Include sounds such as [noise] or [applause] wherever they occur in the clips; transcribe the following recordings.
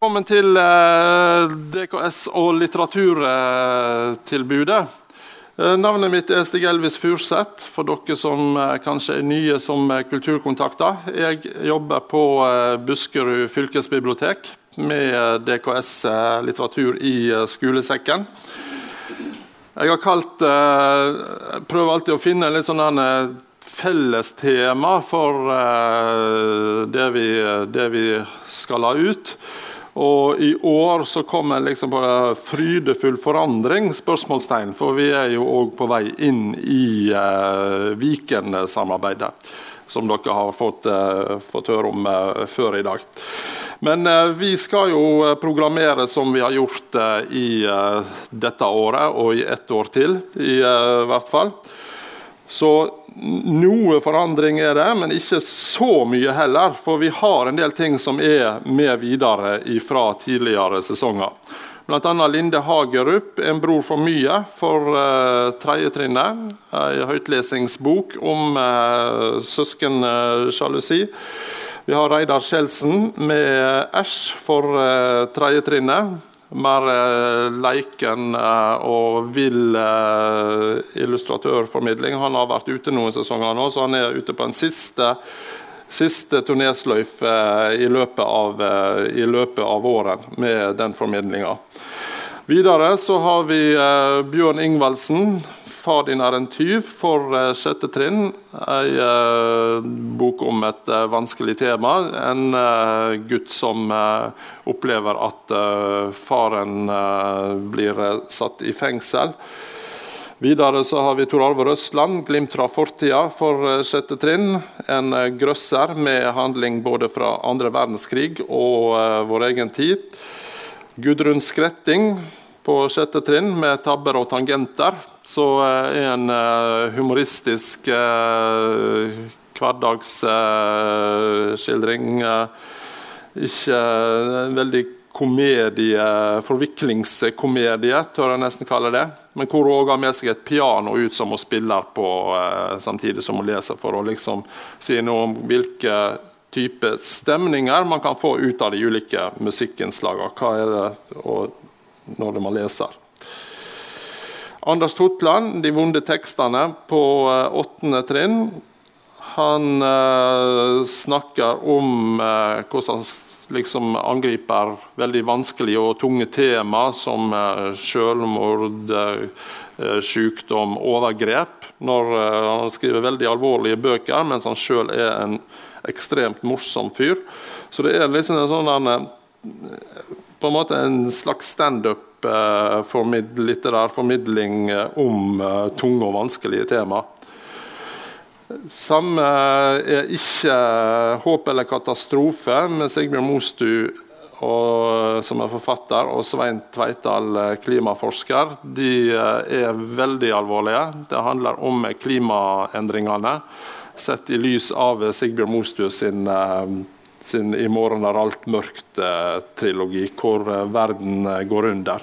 Velkommen til eh, DKS og litteraturtilbudet. Eh, navnet mitt er Stig Elvis Furseth, for dere som eh, kanskje er nye som kulturkontakter. Jeg jobber på Buskerud fylkesbibliotek med DKS litteratur i skolesekken. Jeg har kalt Prøver alltid å finne litt sånn fellestema for det vi, det vi skal ha ut. Og i år så kommer liksom en 'frydefull forandring?' spørsmålstegn, For vi er jo òg på vei inn i uh, Viken-samarbeidet. Som dere har fått, uh, fått høre om uh, før i dag. Men vi skal jo programmere som vi har gjort i dette året og i ett år til, i hvert fall. Så noe forandring er det, men ikke så mye heller. For vi har en del ting som er med videre fra tidligere sesonger. Bl.a. Linde Hagerup, 'En bror for mye', for uh, tredjetrinnet. En høytlesingsbok om uh, søskensjalusi. Vi har Reidar Skjelsen med 'Æsj' for uh, tredjetrinnet mer eh, leiken eh, og vill eh, illustratørformidling. Han har vært ute noen sesonger nå, så han er ute på en siste, siste turnésløyfe i, løpet av, i løpet av våren med den formidlinga. Videre så har vi Bjørn Ingvaldsen 'Far din er en tyv' for uh, sjette trinn. Ei uh, bok om et uh, vanskelig tema. En gutt som opplever at faren blir satt i fengsel. Videre så har vi Tor Arve Røsland, 'Glimt fra fortida' for sjette trinn. En grøsser med handling både fra andre verdenskrig og vår egen tid. Gudrun Skretting på sjette trinn med 'Tabber og tangenter' så er eh, en eh, humoristisk eh, hverdagsskildring ikke en veldig komedie, forviklingskomedie, tør jeg nesten kalle det. Men hvor hun òg har med seg et piano ut som hun spiller på samtidig som hun leser, for å liksom si noe om hvilke type stemninger man kan få ut av de ulike musikkinnslagene. Hva er det når man leser? Anders Totland, 'De vonde tekstene', på eh, åttende trinn. Han uh, snakker om uh, hvordan han liksom angriper veldig vanskelige og tunge tema som selvmord, sykdom, overgrep. Når han skriver veldig alvorlige bøker, mens han sjøl er en ekstremt morsom fyr. Så det er liksom en sånn på en måte en slags standup Eh, formid litterær formidling eh, om eh, tunge og vanskelige tema. Samme er ikke 'Håp eller katastrofe' med Sigbjørn Mostu og, som er forfatter, og Svein Tveital, klimaforsker. De er veldig alvorlige. Det handler om klimaendringene sett i lys av Sigbjørn Mostu sin sin 'I morgen er alt mørkt'-trilogi, hvor eh, verden eh, går under.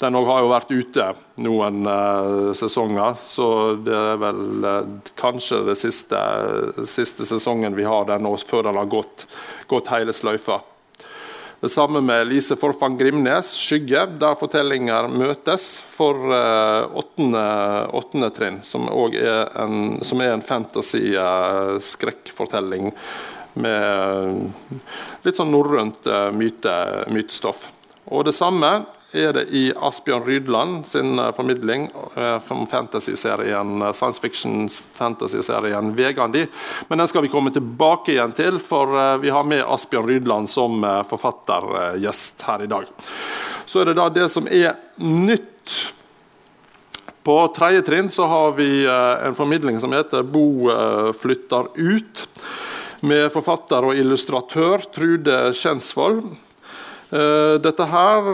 Den har jo vært ute noen sesonger, så det er vel kanskje den siste, siste, sesongen vi har den nå, før den har gått, gått hele sløyfa. Det samme med Lise Forfang Grimnes, 'Skygge', der fortellinger møtes for åttende, trinn, som, er en, som en fantasy-skrekkfortelling med litt sånn norrønt eh, myte, mytestoff. Og Det samme er det i Asbjørn Rydland sin eh, formidling eh, om fantasy-serien, science fiction-fantasy-serien 'Vegandi'. Men den skal vi komme tilbake igjen til, for vi har med Asbjørn Rydland som forfattergjest her i dag. Så er det da det som er nytt. På tredje trinn så har vi en formidling som heter 'Bo flytter ut' med forfatter og illustratør Trude Kjensvold. Eh, dette her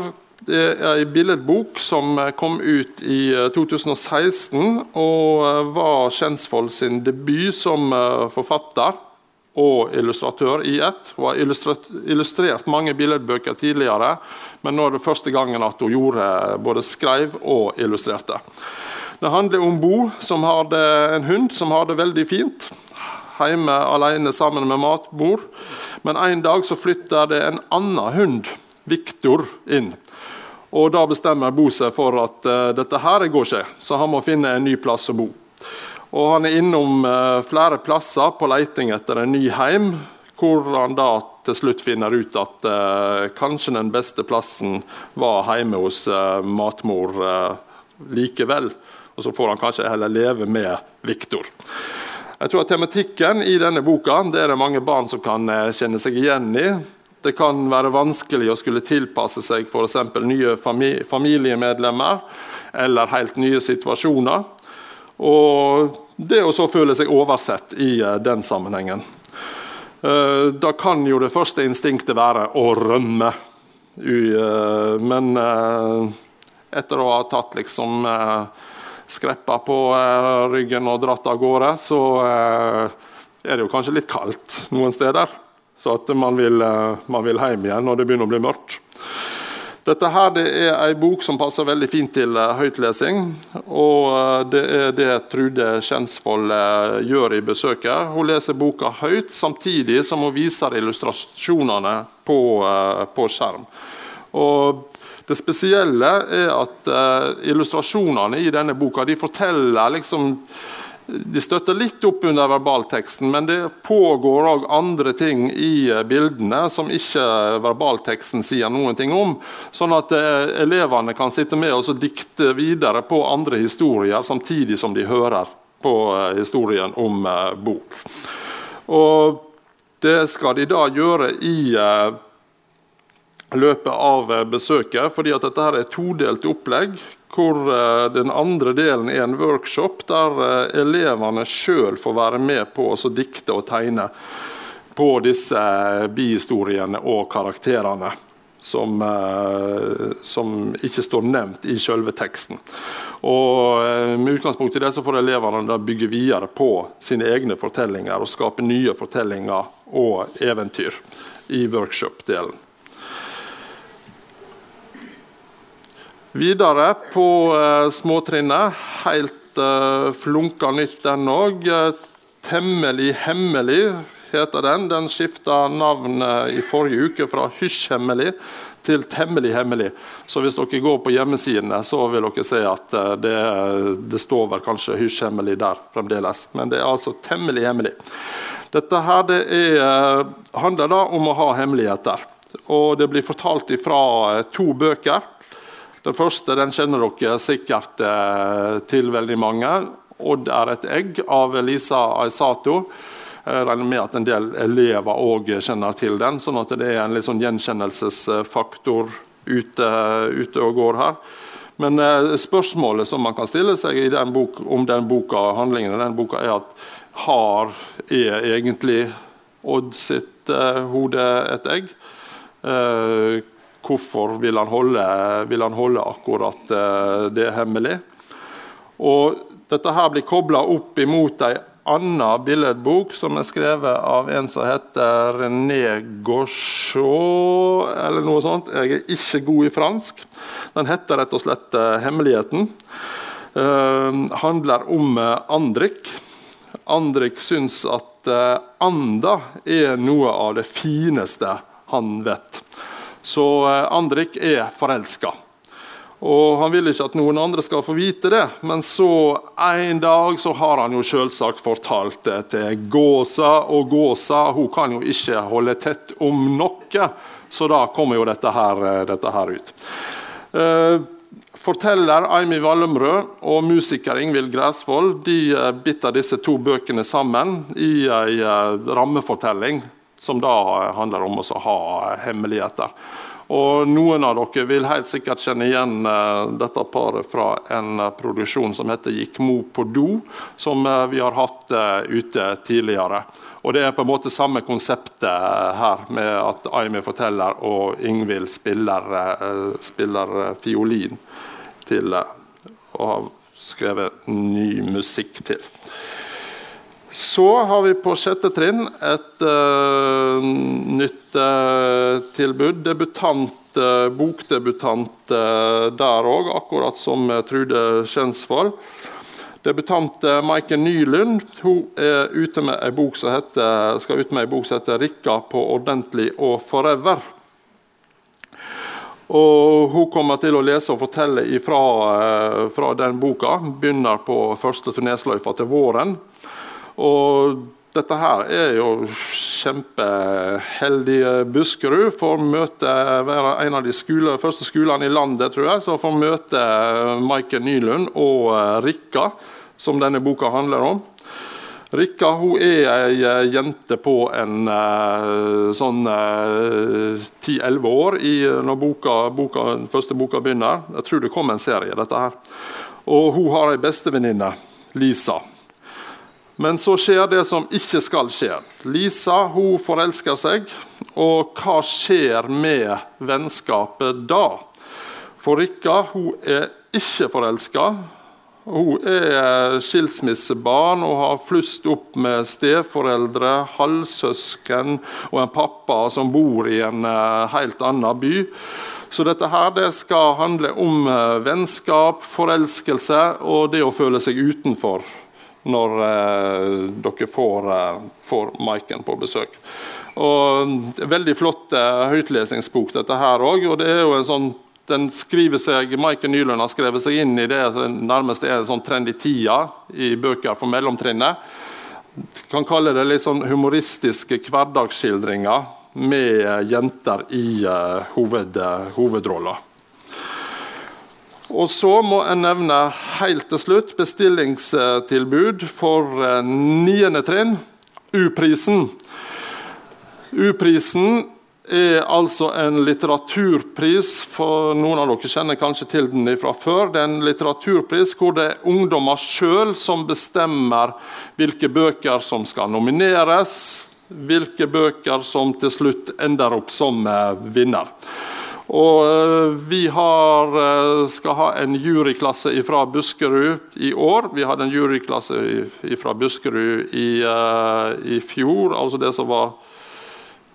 er ei billedbok som kom ut i 2016, eh, og eh, var Kjensvold sin debut som forfatter og illustratør i ett. Hun har illustrert mange billedbøker tidligere, men nå er det første gangen at hun gjorde både skrev og illustrerte. Det handler om Bo, som hadde en hund som har det veldig fint hjemme alene sammen med matbord. Men en dag så flytter det en annen hund Viktor inn. Og Da bestemmer Bo seg for at uh, dette her går ikke, så han må finne en ny plass å bo. Og Han er innom uh, flere plasser på leiting etter en ny heim, hvor han da til slutt finner ut at uh, kanskje den beste plassen var hjemme hos matmor likevel. Og så får han kanskje heller leve med Viktor. Jeg tror at Tematikken i denne boka det er det mange barn som kan kjenne seg igjen i. Det kan være vanskelig å skulle tilpasse seg f.eks. nye familiemedlemmer eller helt nye situasjoner. Og det å så føle seg oversett i eh, den sammenhengen. Eh, da kan jo det første instinktet være å rømme. Eh, men etter å ha tatt liksom skreppa på ryggen og dratt av gårde, så er det jo kanskje litt kaldt noen steder. Så at man vil, eh, man vil hjem igjen når det begynner å bli mørkt. Dette her det er en bok som passer veldig fint til høytlesing. Og det er det Trude Kjensvold uh, gjør i besøket. Hun leser boka høyt, samtidig som hun viser illustrasjonene på, på skjerm. Og det spesielle er at illustrasjonene i denne boka de forteller liksom de støtter litt opp under verbalteksten, men det pågår òg andre ting i eh, bildene som ikke verbalteksten sier noen ting om. Sånn at eh, elevene kan sitte med og dikte videre på andre historier, samtidig som de hører på eh, historien om bok. Og det skal de da gjøre i løpet av besøket, fordi at dette her er todelt opplegg hvor eh, den andre delen er en workshop der eh, elevene sjøl får være med på å dikte og tegne på disse eh, bihistoriene og karakterene. Som, som, ikke står nevnt i selve teksten. Og Med utgangspunkt i det så får elevene bygge videre på sine egne fortellinger og skape nye fortellinger og eventyr i workshop-delen. Videre på uh, småtrinnet, helt uh, flunka nytt den òg. Temmelig hemmelig heter den. Den skifta navn i forrige uke fra hysjhemmelig til temmelig hemmelig. Så hvis dere går på hjemmesidene, så vil dere se at det, det, står vel kanskje hysjhemmelig der fremdeles. Men det er altså temmelig hemmelig. Dette her det er, handler da om å ha hemmeligheter. Og det blir fortalt ifra to bøker. Den første den kjenner dere sikkert eh, til veldig mange. 'Odd er et egg' av Lisa Aisato. Jeg regner med at en del elever òg kjenner til den, sånn at det er en litt sånn gjenkjennelsesfaktor ute, ute og går her. Men eh, spørsmålet som man kan stille seg den bok, om den boka, handlingen i den boka, er at har er egentlig Odd sitt eh, hode et egg? Eh, Hvorfor vil han holde, vil han holde akkurat uh, det hemmelig? Og dette her blir kobla opp imot ei anna billedbok som er skrevet av en som heter René Gauchot, eller noe sånt. Jeg er ikke god i fransk. Den heter rett og slett uh, 'Hemmeligheten'. Uh, handler om Andrik. Andrik syns at anda er noe av det fineste han vet. Så eh, Andrik er forelska. Og Han vil ikke at noen andre skal få vite det, men så en dag så har han jo selvsagt fortalt det til Gåsa, og Gåsa hun kan jo ikke holde tett om noe, så da kommer jo dette her, eh, dette her ut. Eh, forteller Aimi Wallumrød og musiker Ingvild Græsvold de bitter disse to bøkene sammen i ei rammefortelling som da handler om å ha hemmeligheter. Og Noen av dere vil helt sikkert kjenne igjen uh, dette paret fra en uh, produksjon som heter 'Gikk Mo på do', som uh, vi har hatt ute tidligere. Og Det er på en måte samme konseptet her, med at Aimi forteller og Ingvild spiller, spiller fiolin til og har skrevet ny musikk til. Så har vi på sjette trinn et uh, nytt uh, tilbud. Debutant, uh, bokdebutant der òg, akkurat som Trude Skjensvold. Debutant Maiken Nylund hun er ute med ei bok som heter, skal ut med en bok som heter 'Rikka på ordentlig og forever'. Og Hun kommer til å lese og fortelle fra den boka. Begynner på første turnésløyfa til våren. Og dette her er jo kjempeheldige Buskerud. Får møte være en av de skole, første skolene i landet, tror jeg. Så får møte Maiken Nylund og eh, Rikka, som denne boka handler om. Rikka hun er ei eh, jente på en uh, sånn ti-elleve uh, år i, når boka, boka, første boka begynner. Jeg tror det kom en serie, dette her. Og hun har ei bestevenninne, Lisa. Men så skjer det som ikke skal skje. Lisa hun forelsker seg, og hva skjer med vennskapet da? For Rikka hun er ikke forelska. Hun er skilsmissebarn og har flust opp med steforeldre, halvsøsken og en pappa som bor i en eh, helt annen by. Så dette her det skal handle om eh, vennskap, forelskelse og det å føle seg utenfor når eh, dere får, eh, får Maiken på besøk. Og Veldig flott eh, høytlesingsbok, dette her òg. Og det sånn Maiken Nylund har skrevet seg inn i det nærmest er en sånn trend i tida i bøker for mellomtrinnet. Kan kalle det litt sånn humoristiske hverdagsskildringer med jenter i uh, hoved, uh, hovedrolla. Og så må jeg nevne helt til slutt bestillingstilbud for eh, niende trinn. U-prisen. U-prisen er altså en litteraturpris, for noen av dere kjenner kanskje til den fra før. Det er en litteraturpris hvor det er ungdommer sjøl som bestemmer hvilke bøker som skal nomineres, hvilke bøker som til slutt ender opp som eh, vinner. Og eh, vi har, eh, skal ha en juryklasse fra Buskerud i år. Vi hadde en juryklasse fra Buskerud i, eh, i fjor. altså det som var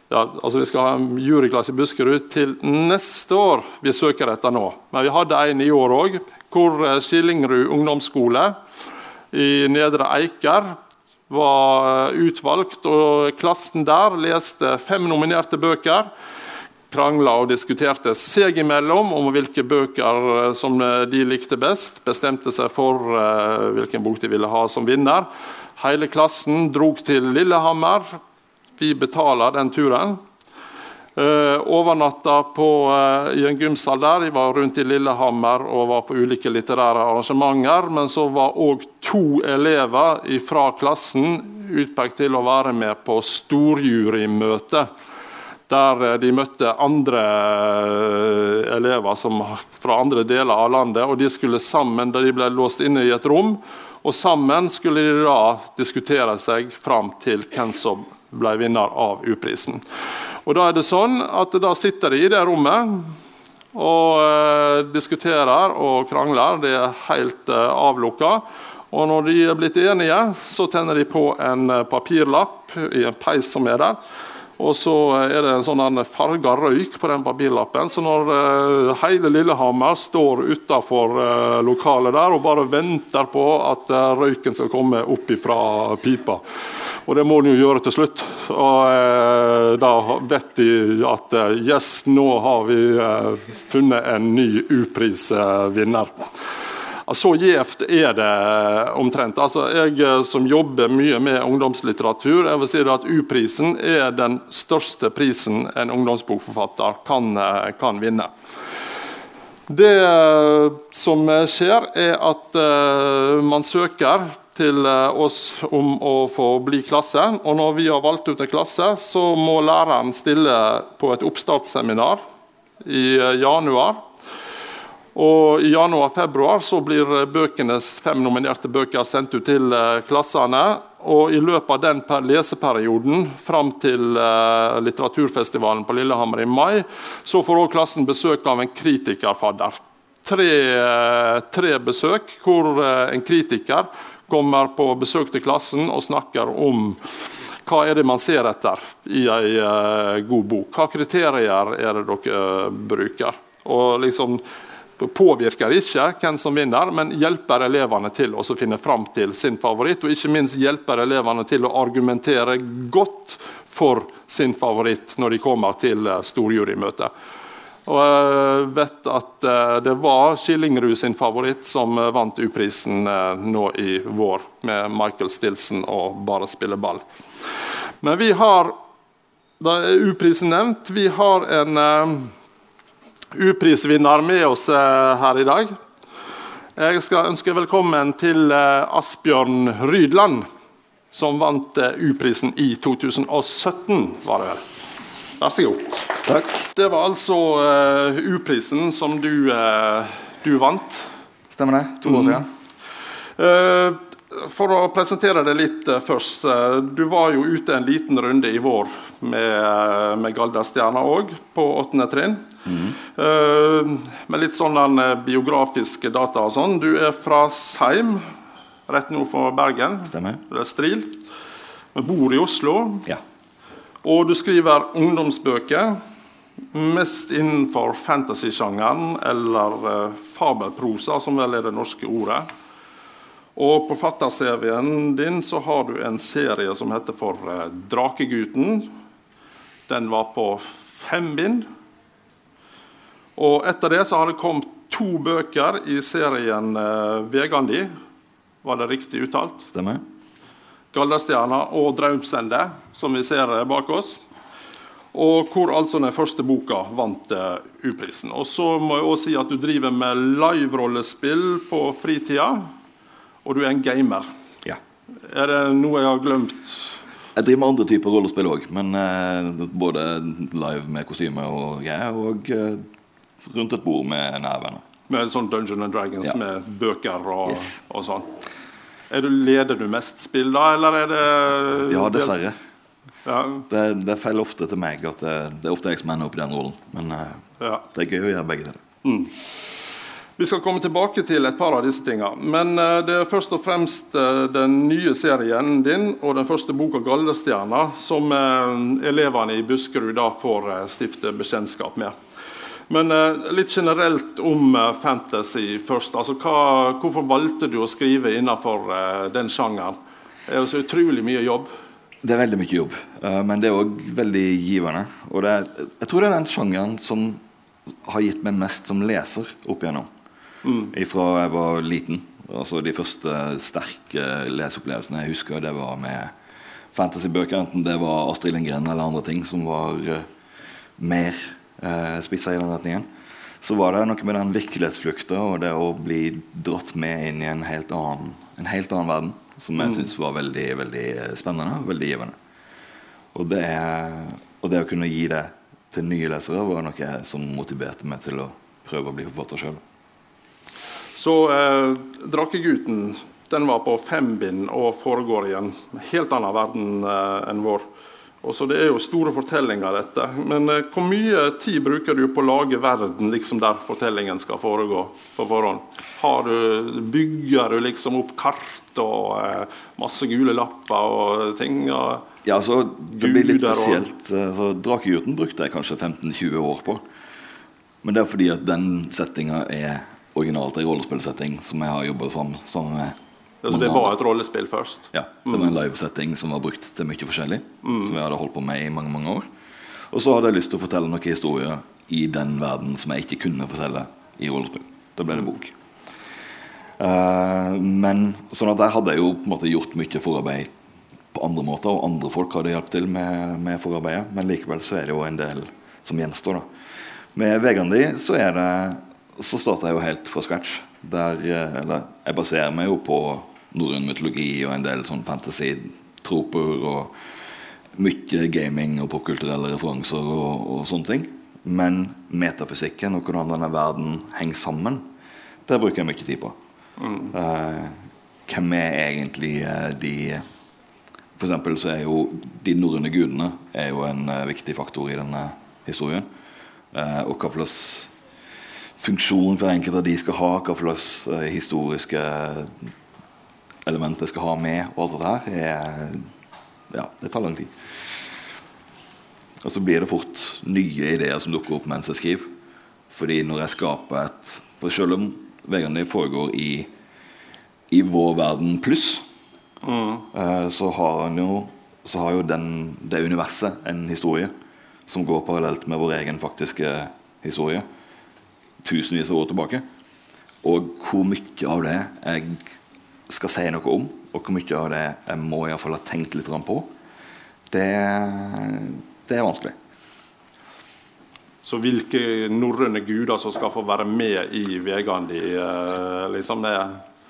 ja, altså Vi skal ha en juryklasse i Buskerud til neste år. Vi søker etter nå. Men vi hadde en i år òg, hvor Skillingrud ungdomsskole i Nedre Eiker var utvalgt. og Klassen der leste fem nominerte bøker krangla og diskuterte seg imellom om hvilke bøker eh, som eh, de likte best. Bestemte seg for uh, hvilken bok de ville ha som vinner. Hele klassen drog til Lillehammer. Vi betaler den turen. Overnatta på, i en gymsal der. Jeg var rundt i Lillehammer og var på ulike litterære arrangementer. Men så var òg to elever fra klassen utpekt til å være med på storjurymøte der eh, de møtte andre eh, elever som, fra andre deler av landet. og De skulle sammen, da de ble låst inne i et rom, og sammen skulle de da diskutere seg fram til hvem som ble vinner av U-prisen. Og Da er det sånn at da sitter de i det rommet og eh, diskuterer og krangler. Det er helt avlukka. Og når de er blitt enige, så tenner de på en papirlapp i en peis som er der. Og så er det en sånn farga røyk på den papirlappen. Så når uh, hele Lillehammer står utafor uh, lokalet der og bare venter på at røyken skal komme opp fra pipa. Og det må den jo gjøre til slutt. Og da vet de at yes, nå har vi funnet en ny U-prisvinner. Så gjevt er det omtrent. Altså, jeg eh, som jobber mye med ungdomslitteratur, jeg vil si at U-prisen er den største prisen en ungdomsbokforfatter kan, eh, kan vinne. Det eh, som skjer, er at man søker til oss om å få bli klasse. Og når vi har valgt ut en klasse, så må læreren stille på et oppstartsseminar i januar. Og I januar-februar så blir bøkenes fem nominerte bøker sendt ut til eh, klassene. Og I løpet av den leseperioden fram til eh, litteraturfestivalen på Lillehammer i mai, så får også klassen besøk av en kritikerfadder. Tre, eh, tre besøk hvor en kritiker kommer på besøk til klassen og snakker om hva er det man ser etter i en god bok. Hva kriterier er det dere bruker? Og liksom påvirker ikke hvem som vinner, men hjelper elevene til å finne fram til sin favoritt. Og ikke minst hjelper elevene til å argumentere godt for sin favoritt når de kommer til eh, storjurymøtet. Og jeg vet at uh, det var Skillingrud sin favoritt som vant U-prisen nå i vår, med Michael Stilson og 'Bare spille ball'. Men vi har Da er U-prisen nevnt. Vi har en U-prisvinner med oss her i dag. Jeg skal ønske velkommen til Asbjørn Rydland, som vant U-prisen i 2017, var det vel. Vær så god. Takk. Det var altså U-prisen som du, du, vant. Stemmer det. To år siden. Uh, for å presentere det litt først. Du var jo ute en liten runde i vår med, med Galdhøstjerna òg, på åttende trinn. Mm. med litt sånn biografiske data og sånn. Du er fra Seim, rett nord for Bergen. Stemmer. Du er Stril. Men bor i Oslo. Ja. Og du skriver ungdomsbøker. Mest innenfor fantasy-sjangeren eller fabelprosa, som vel er det norske ordet. Og på fatterserien din så har du en serie som heter for Drakeguten. Drakegutten. Den var på fem bind. Og etter det så har det kommet to bøker i serien uh, Vegandi. Var det riktig uttalt? Stemmer. Galdhøstjerna og Draumsende, som vi ser bak oss. Og hvor altså den første boka vant U-prisen. Og så må jeg også si at du driver med live-rollespill på fritida. Og du er en gamer. Ja. Er det noe jeg har glemt? Jeg driver med andre typer rollespill òg, men uh, både live med kostyme og greier, og uh, rundt et bord med nære venner. Med sånn Dungeon and Dragons Ja. med bøker og, Yes. og sånn. Du, leder du mest spill, da, eller er det Ja, dessverre. Ja, Det, det feil ofte til meg at det, det er ofte jeg som ender opp i den rollen. Men uh, ja. det er gøy å gjøre begge deler. Vi skal komme tilbake til et par av disse tingene. Men eh, det er først og fremst eh, den nye serien din og den første boka 'Galdhøstjerna' som eh, elevene i Buskerud da får stifte bekjentskap med. Men litt generelt om fantasy først. Altså, hva, hvorfor valgte du å skrive innenfor den sjangeren? Det er så utrolig mye jobb. Det er veldig mye jobb, men det er òg veldig givende. Og er, jeg tror det er den sjangeren som har gitt meg mest som leser opp igjennom. Fra jeg var liten. Altså De første sterke leseopplevelsene jeg husker, det var med fantasybøker. Enten det var Astrid Lindgren eller andre ting som var uh, mer uh, spissa i den retningen. Så var det noe med den virkelighetsflukta og det å bli dratt med inn i en helt annen, en helt annen verden som jeg synes var veldig, veldig spennende og veldig givende. Og det, og det å kunne gi det til nye lesere var noe som motiverte meg til å prøve å bli forfatter sjøl. Så eh, 'Drakegutten' den var på fem bind og foregår i en helt annen verden eh, enn vår. Og så Det er jo store fortellinger, dette. Men eh, hvor mye tid bruker du på å lage verden liksom der fortellingen skal foregå på forhånd? Har du, bygger du liksom opp kart og eh, masse gule lapper og ting? Og, Ja, altså, det blir litt spesielt. eh, Så Drakegutten brukte jeg kanskje 15-20 år på. Men det er fordi at den settinga er originalt en rollespillsetting som jeg har jobbet fram sammen med altså, det var et rollespill først? Ja, det var en livesetting som var brukt til mye forskjellig. Som jeg hadde holdt på med i mange mange år. Og så hadde jeg lyst til å fortelle noen historier i den verden som jeg ikke kunne fortelle i rollespill. Da ble det bok. Uh, men sånn at der hadde jeg jo på en måte gjort mye forarbeid på andre måter, og andre folk hadde hjulpet til med, med forarbeidet. Men likevel så er det jo en del som gjenstår. da. Med Vegandi så er det så starta jeg jo helt fra scratch. Der, eh, eller, jeg baserer meg jo på norrøn mytologi og en del sånn fantasy-troper og mye gaming og popkulturelle referanser og, og sånne ting. Men metafysikken og hvordan denne verden henger sammen, det bruker jeg mye tid på. Eh, hvem er egentlig eh, de For eksempel så er jo de norrøne gudene er jo en viktig faktor i denne historien. Eh, og hva slags funksjon hver enkelt av de skal ha, hva slags eh, historiske elementer skal ha med, og alt dette her, er, ja, det tar lang tid. Og så blir det fort nye ideer som dukker opp mens jeg skriver. Fordi når jeg skaper et For selv om Vegard foregår i, i vår verden pluss, mm. så har han jo så har jo den, det universet en historie som går parallelt med vår egen faktiske historie tusenvis av år tilbake. Og hvor mye av det jeg skal si noe om, og hvor mye av det jeg må i fall ha tenkt litt på, det, det er vanskelig. Så hvilke norrøne guder som skal få være med i Vegandi? de, liksom det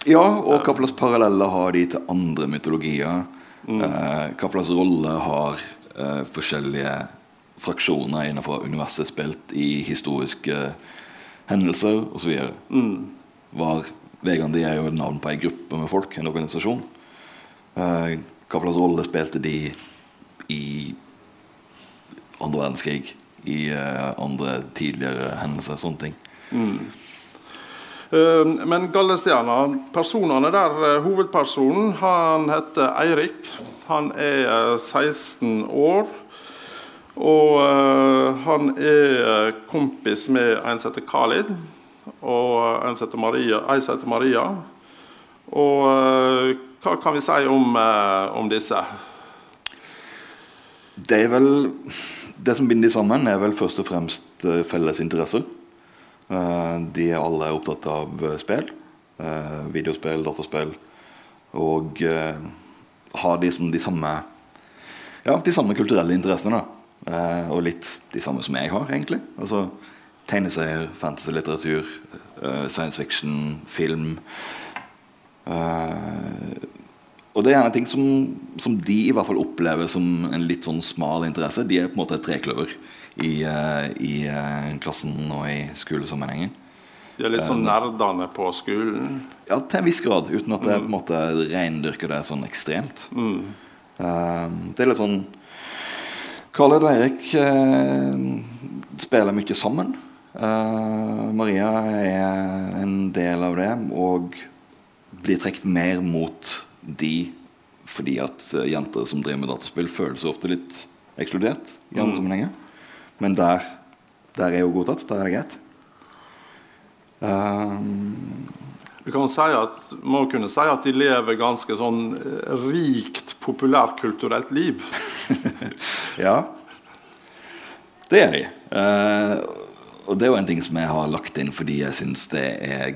Ja, og hva slags paralleller har de til andre mytologier? Mm. Eh, hva slags rolle har eh, forskjellige fraksjoner innenfor universet spilt i historiske hendelser osv.? Mm. Var Vegandi er jo et navn på ei gruppe med folk, en organisasjon. Eh, hva slags rolle spilte de i andre verdenskrig? i eh, andre tidligere hendelser. Sånne ting. Mm. Uh, men Gallestjerna, personene der, uh, hovedpersonen, han heter Eirik. Han er 16 år. Og han er kompis med en som heter Khalid, og en som heter Maria. En som heter Maria. Og hva kan vi si om, om disse? Det er vel det som binder de sammen, er vel først og fremst eh, felles interesser. Eh, de er alle opptatt av eh, spill. Videospill, dataspill. Og har de, de, samme ja, de samme kulturelle interessene. Og litt de samme som jeg har, egentlig. Altså Tegneserier, fantasy-litteratur, science fiction, film. Og det er gjerne ting som, som, de i hvert fall opplever som en litt sånn smal interesse. De er på en måte et trekløver i, uh, i uh, klassen og i skolesammenhengen. De er litt sånn nerdene på skolen? Ja, til en viss grad. Uten at jeg på en måte reindyrker det sånn ekstremt. Mm. Det er litt sånn Karl og Eirik spiller mye sammen. Maria er en del av det og blir trukket mer mot de fordi at eh, jenter som driver med dataspill, føler seg ofte litt ekskludert. i andre mm. sammenhenger. Men der, der er hun godtatt. Der er det greit. Um, vi kan si at, må kunne si at de lever ganske sånn eh, rikt populærkulturelt liv. [laughs] ja. Det er de. Uh, og det er jo en ting som jeg har lagt inn fordi jeg syns det er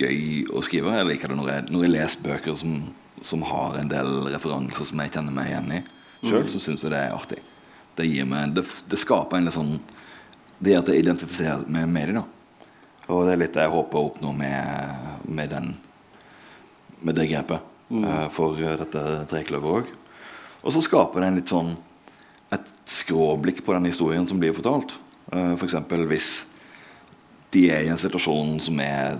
gøy å skrive. Jeg liker det når jeg, når jeg leser bøker som som har en del referanser som jeg kjenner meg igjen i sjøl, så syns jeg det er artig. Det, meg, det, det skaper en litt sånn Det at jeg identifiserer meg med dem. Og det er litt det jeg håper å oppnå med, med, den, med det grepet mm. uh, for dette trekløveret òg. Og så skaper det en litt sånn et skråblikk på den historien som blir fortalt. Uh, eh, F.eks. For hvis de er i en situasjon som er,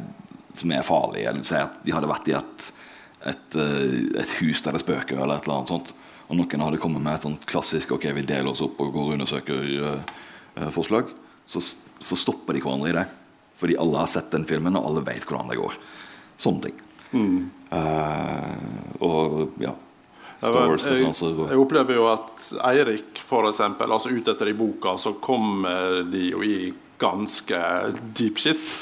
som er farlig, eller si at de hadde vært i et et, eh, et, hus der det spøker, eller et eller annet sånt. Og noen hadde kommet med et sånt klassisk ok, vi deler oss opp og går og undersøker uh, så, så, stopper de hverandre i det. Fordi alle har sett den filmen, og alle vet hvordan det går. Sånne ting. Mm. Uh, og ja Wars-referanser. Jeg, jeg, opplever jo at Eirik, eksempel, altså ut etter i boka, så kommer de jo i ganske deep shit.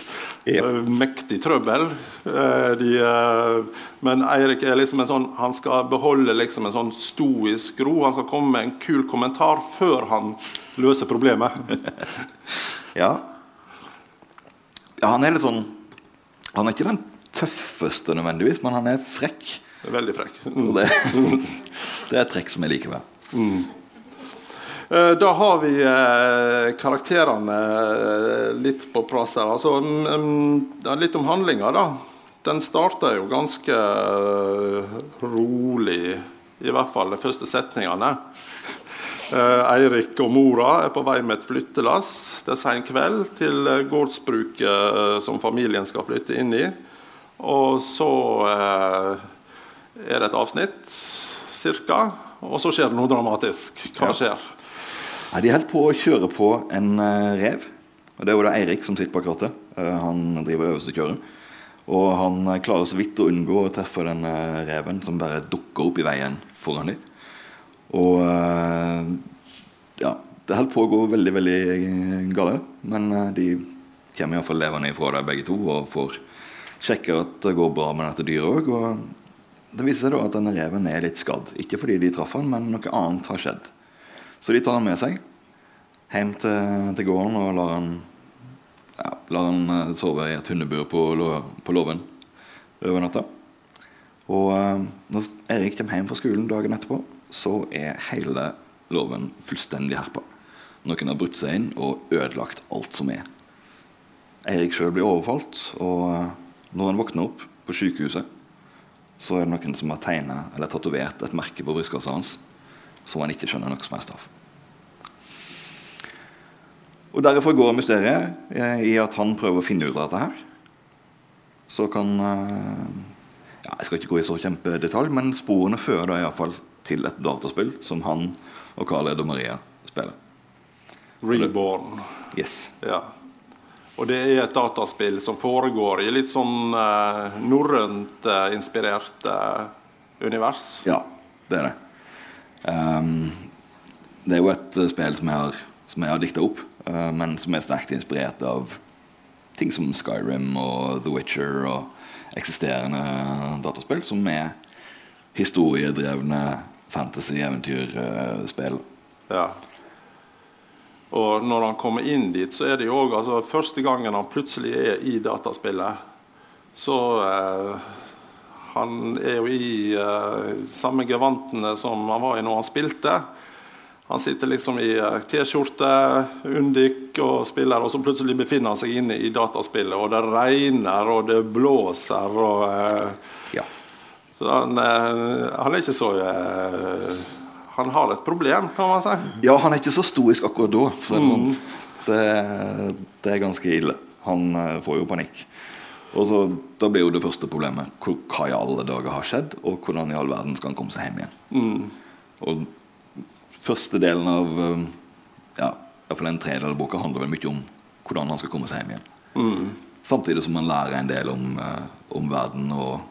Yep. Eh, mektig trøbbel. Eh, de, men Eirik er liksom en sånn Han skal beholde liksom en sånn stoisk ro. Han skal komme med en kul kommentar før han løser problemet. [laughs] ja. Ja. Han er litt sånn Han er ikke den tøffeste nødvendigvis, men han er frekk. Veldig frekk. Mm. Det, [laughs] det, er et trekk som jeg liker ved mm. Eh, da har vi eh, karakterene eh, litt på plass her. Altså, litt om handlinga, da. Den starter jo ganske rolig, i hvert fall de første setningene. Eirik og mora er på vei med et flyttelass. Det er sein kveld til gårdsbruket som familien skal flytte inn i. Og så er det et avsnitt, cirka. Og så skjer det noe dramatisk. Hva skjer? Ja, de holder på å kjøre på en rev. og Det er jo da Eirik som sitter bak rattet. Han driver øverste kjøren. Og han klarer så vidt å unngå å treffe den reven som bare dukker opp i veien foran dem. Og ja, det holder på å gå veldig, veldig gale. Men de kommer iallfall levende ifra det, begge to, og får sjekke at det går bra med dette dyret òg. Og det viser seg da at denne reven er litt skadd. Ikke fordi de traff han, men noe annet har skjedd. Så de tar han med seg hjem til, til gården og lar han ja, lar han eh, sove i et hundebur på, på låven over natta. Og eh, når Erik kommer hjem fra skolen dagen etterpå, så er hele loven fullstendig herpa. Noen har brutt seg inn og ødelagt alt som er. Eirik sjøl blir overfalt, og eh, når han våkner opp på sykehuset, så er det noen som har tegna eller tatovert et merke på brystkassa hans som han ikke skjønner noe som helst av. Og Derfor går mysteriet eh, i at han prøver å finne ut av dette her. Så kan eh, ja, Jeg skal ikke gå i så kjempedetalj, men sporene fører da iallfall til et dataspill som han og Carl Edo Maria spiller. Reborn. Yes. Ja. Og det er et dataspill som foregår i litt sånn eh, norrønt eh, inspirert eh, univers. Ja, det er det. Um, det er jo et eh, spill som jeg har, som jeg har dikta opp, uh, men som er sterkt inspirert av ting som Skyrim og The Witcher og eksisterende dataspill, som er historiedrevne fantasy-eventyrspill. Ja. Og når han kommer inn dit, så er det jo òg altså, Første gangen han plutselig er i dataspillet, så eh, Han er jo i eh, samme gevantene som han var i når han spilte. Han sitter liksom i eh, T-skjorte, undik og spiller, og så plutselig befinner han seg inne i dataspillet, og det regner, og det blåser, og eh, Ja. Så han, eh, han er ikke så eh, Han har et problem, kan man si. ja, han er ikke så stoisk akkurat da. Det, sånn. det, det er ganske ille. Han eh, får jo panikk. Og så, Da blir jo det første problemet hva i alle dager har skjedd, og hvordan i all verden skal han komme seg hjem igjen. Og Første delen av ja, fall en tredjedel av boka handler vel mye om hvordan han skal komme seg hjem igjen. Samtidig som man lærer en del om, om verden og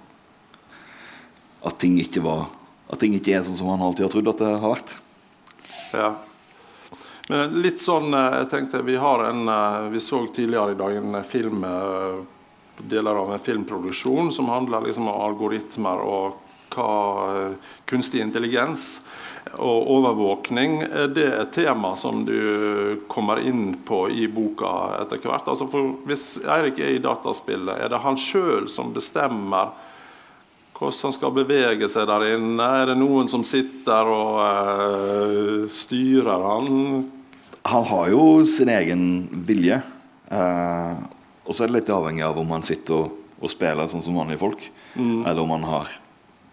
at ting ikke var At ting ikke er sånn som han alltid har trodd at det har vært. Ja. Men litt sånn eh, Jeg tenkte vi har en eh, Vi så tidligere i dag en film eh, deler av en filmproduksjon som handler liksom om algoritmer og hva kunstig intelligens og overvåkning. Er det et tema som du kommer inn på i boka etter hvert? Altså hvis Eirik er i dataspillet, er det han sjøl som bestemmer hvordan han skal bevege seg der inne? Er det noen som sitter og uh, styrer han? Han har jo sin egen vilje. Uh, og så er det litt avhengig av om han sitter og, og spiller sånn som vanlige folk, eller om han har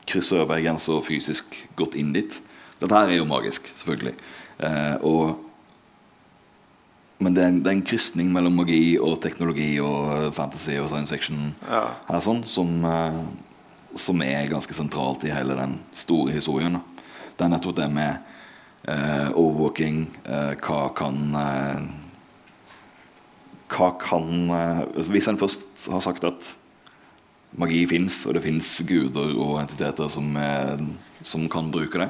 krysset over ei grense og fysisk gått inn dit. Dette her er jo magisk, selvfølgelig. Uh, og, men det er, en, det er en krysning mellom magi og teknologi og fantasy og science fiction Ja. her sånn, som, som er ganske sentralt i hele den store historien. Det er nettopp det med eh, overvåking. Eh, hva kan eh, Hva kan eh, altså Hvis en først har sagt at magi fins, og det fins guder og entiteter som, er, som kan bruke det,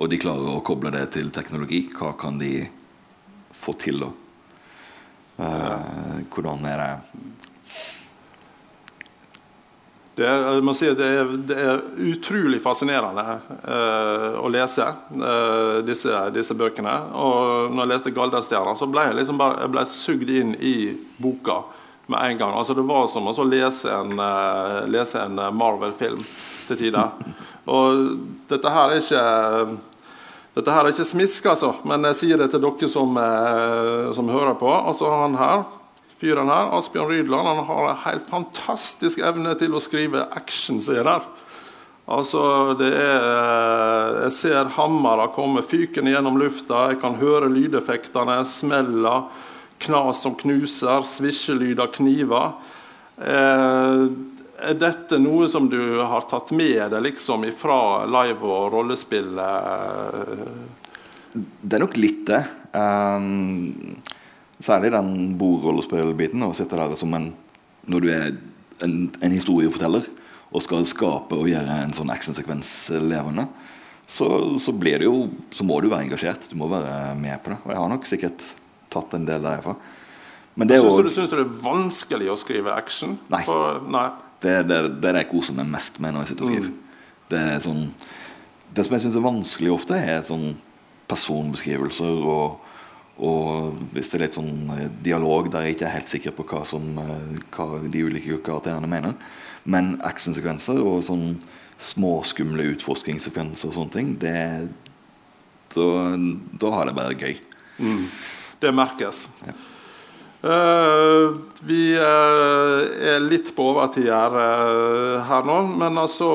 og de klarer å koble det til teknologi, hva kan de få til da? Eh, hvordan er det Det er, si det er, det er utrolig fascinerende eh, å lese eh, disse, disse bøkene. Og når jeg leste 'Galdhøstjerna', så ble jeg liksom bare jeg ble sugd inn i boka med en gang. Altså Det var som å lese en, eh, en Marvel-film til tider. Og dette her er ikke dette her er ikke smisk, altså, men jeg sier det til dere som, eh, som hører på. Altså han her, fyren her, Asbjørn Rydland, han har en helt fantastisk evne til å skrive actionserier. Altså, det er eh, Jeg ser hammere komme fykende gjennom lufta, jeg kan høre lydeffektene, smeller, knas som knuser, svisjelyd av kniver. Eh, er dette noe som du har tatt med deg liksom fra live- og rollespillet? Det er nok litt det. Um, særlig den bordrollespillbiten. Å sitte der som en Når du er en, en historieforteller og skal skape og gjøre en sånn actionsekvens levende, så, så blir det jo Så må du være engasjert. Du må være med på det. Og jeg har nok sikkert tatt en del derfra. Men det Syns du, syns du det er vanskelig å skrive action? Nei. For, nei. Det det, det, er det jeg koser meg mest med når jeg sitter og skriver. Det er sånn Det som jeg syns er vanskelig ofte, er sånn personbeskrivelser og, Og hvis det er litt sånn eh, dialog der jeg ikke er helt sikker på hva, som, eh, hva de ulike karakterene mener. Men actionsekvenser og sånn småskumle utforskingssekvenser og sånne ting, det, da, da har det bare gøy. Mm. Det merkes. Ja. Uh, vi uh, er litt på overtid her, uh, her nå, men altså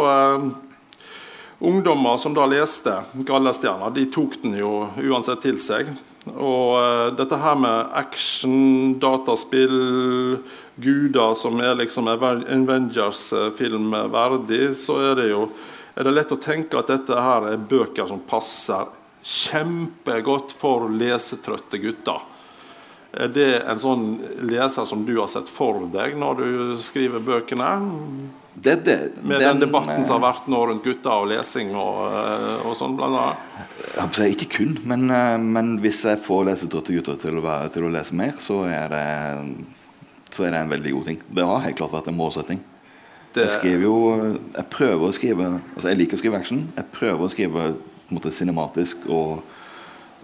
Ungdommer som da leste 'Gallestjerna', de tok den jo uansett til seg. Og uh, dette her med action, dataspill, guder som er liksom Avengers-film verdig, så er det jo er det lett å tenke at dette her er bøker som passer kjempegodt for lesetrøtte gutter. Er det en sånn leser som du har sett for deg når du skriver bøkene? Det, det, Med den, den, debatten som har vært nå rundt gutter og lesing og, eh, og sånn, blant annet? Ikke kun, men, eh, men hvis jeg får lesetrøtte gutter til å, være, til å, lese mer, så er, det, så er det en veldig god ting. Det har helt klart vært en målsetting. Det... Jeg skriver jo Jeg prøver å skrive Altså jeg liker å skrive action. Jeg prøver å skrive på en måte cinematisk og,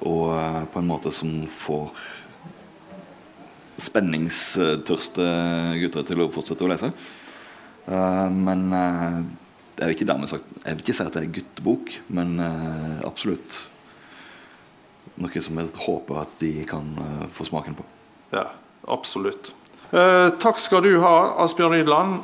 og eh, på en måte som får spenningstørste gutter til å fortsette å lese. Uh, men uh, jeg vil ikke dermed sagt Jeg vil ikke si at det er guttebok, men uh, absolutt noe som jeg håper at de kan få smaken på. Ja, absolutt. takk skal du ha, Asbjørn Rydland.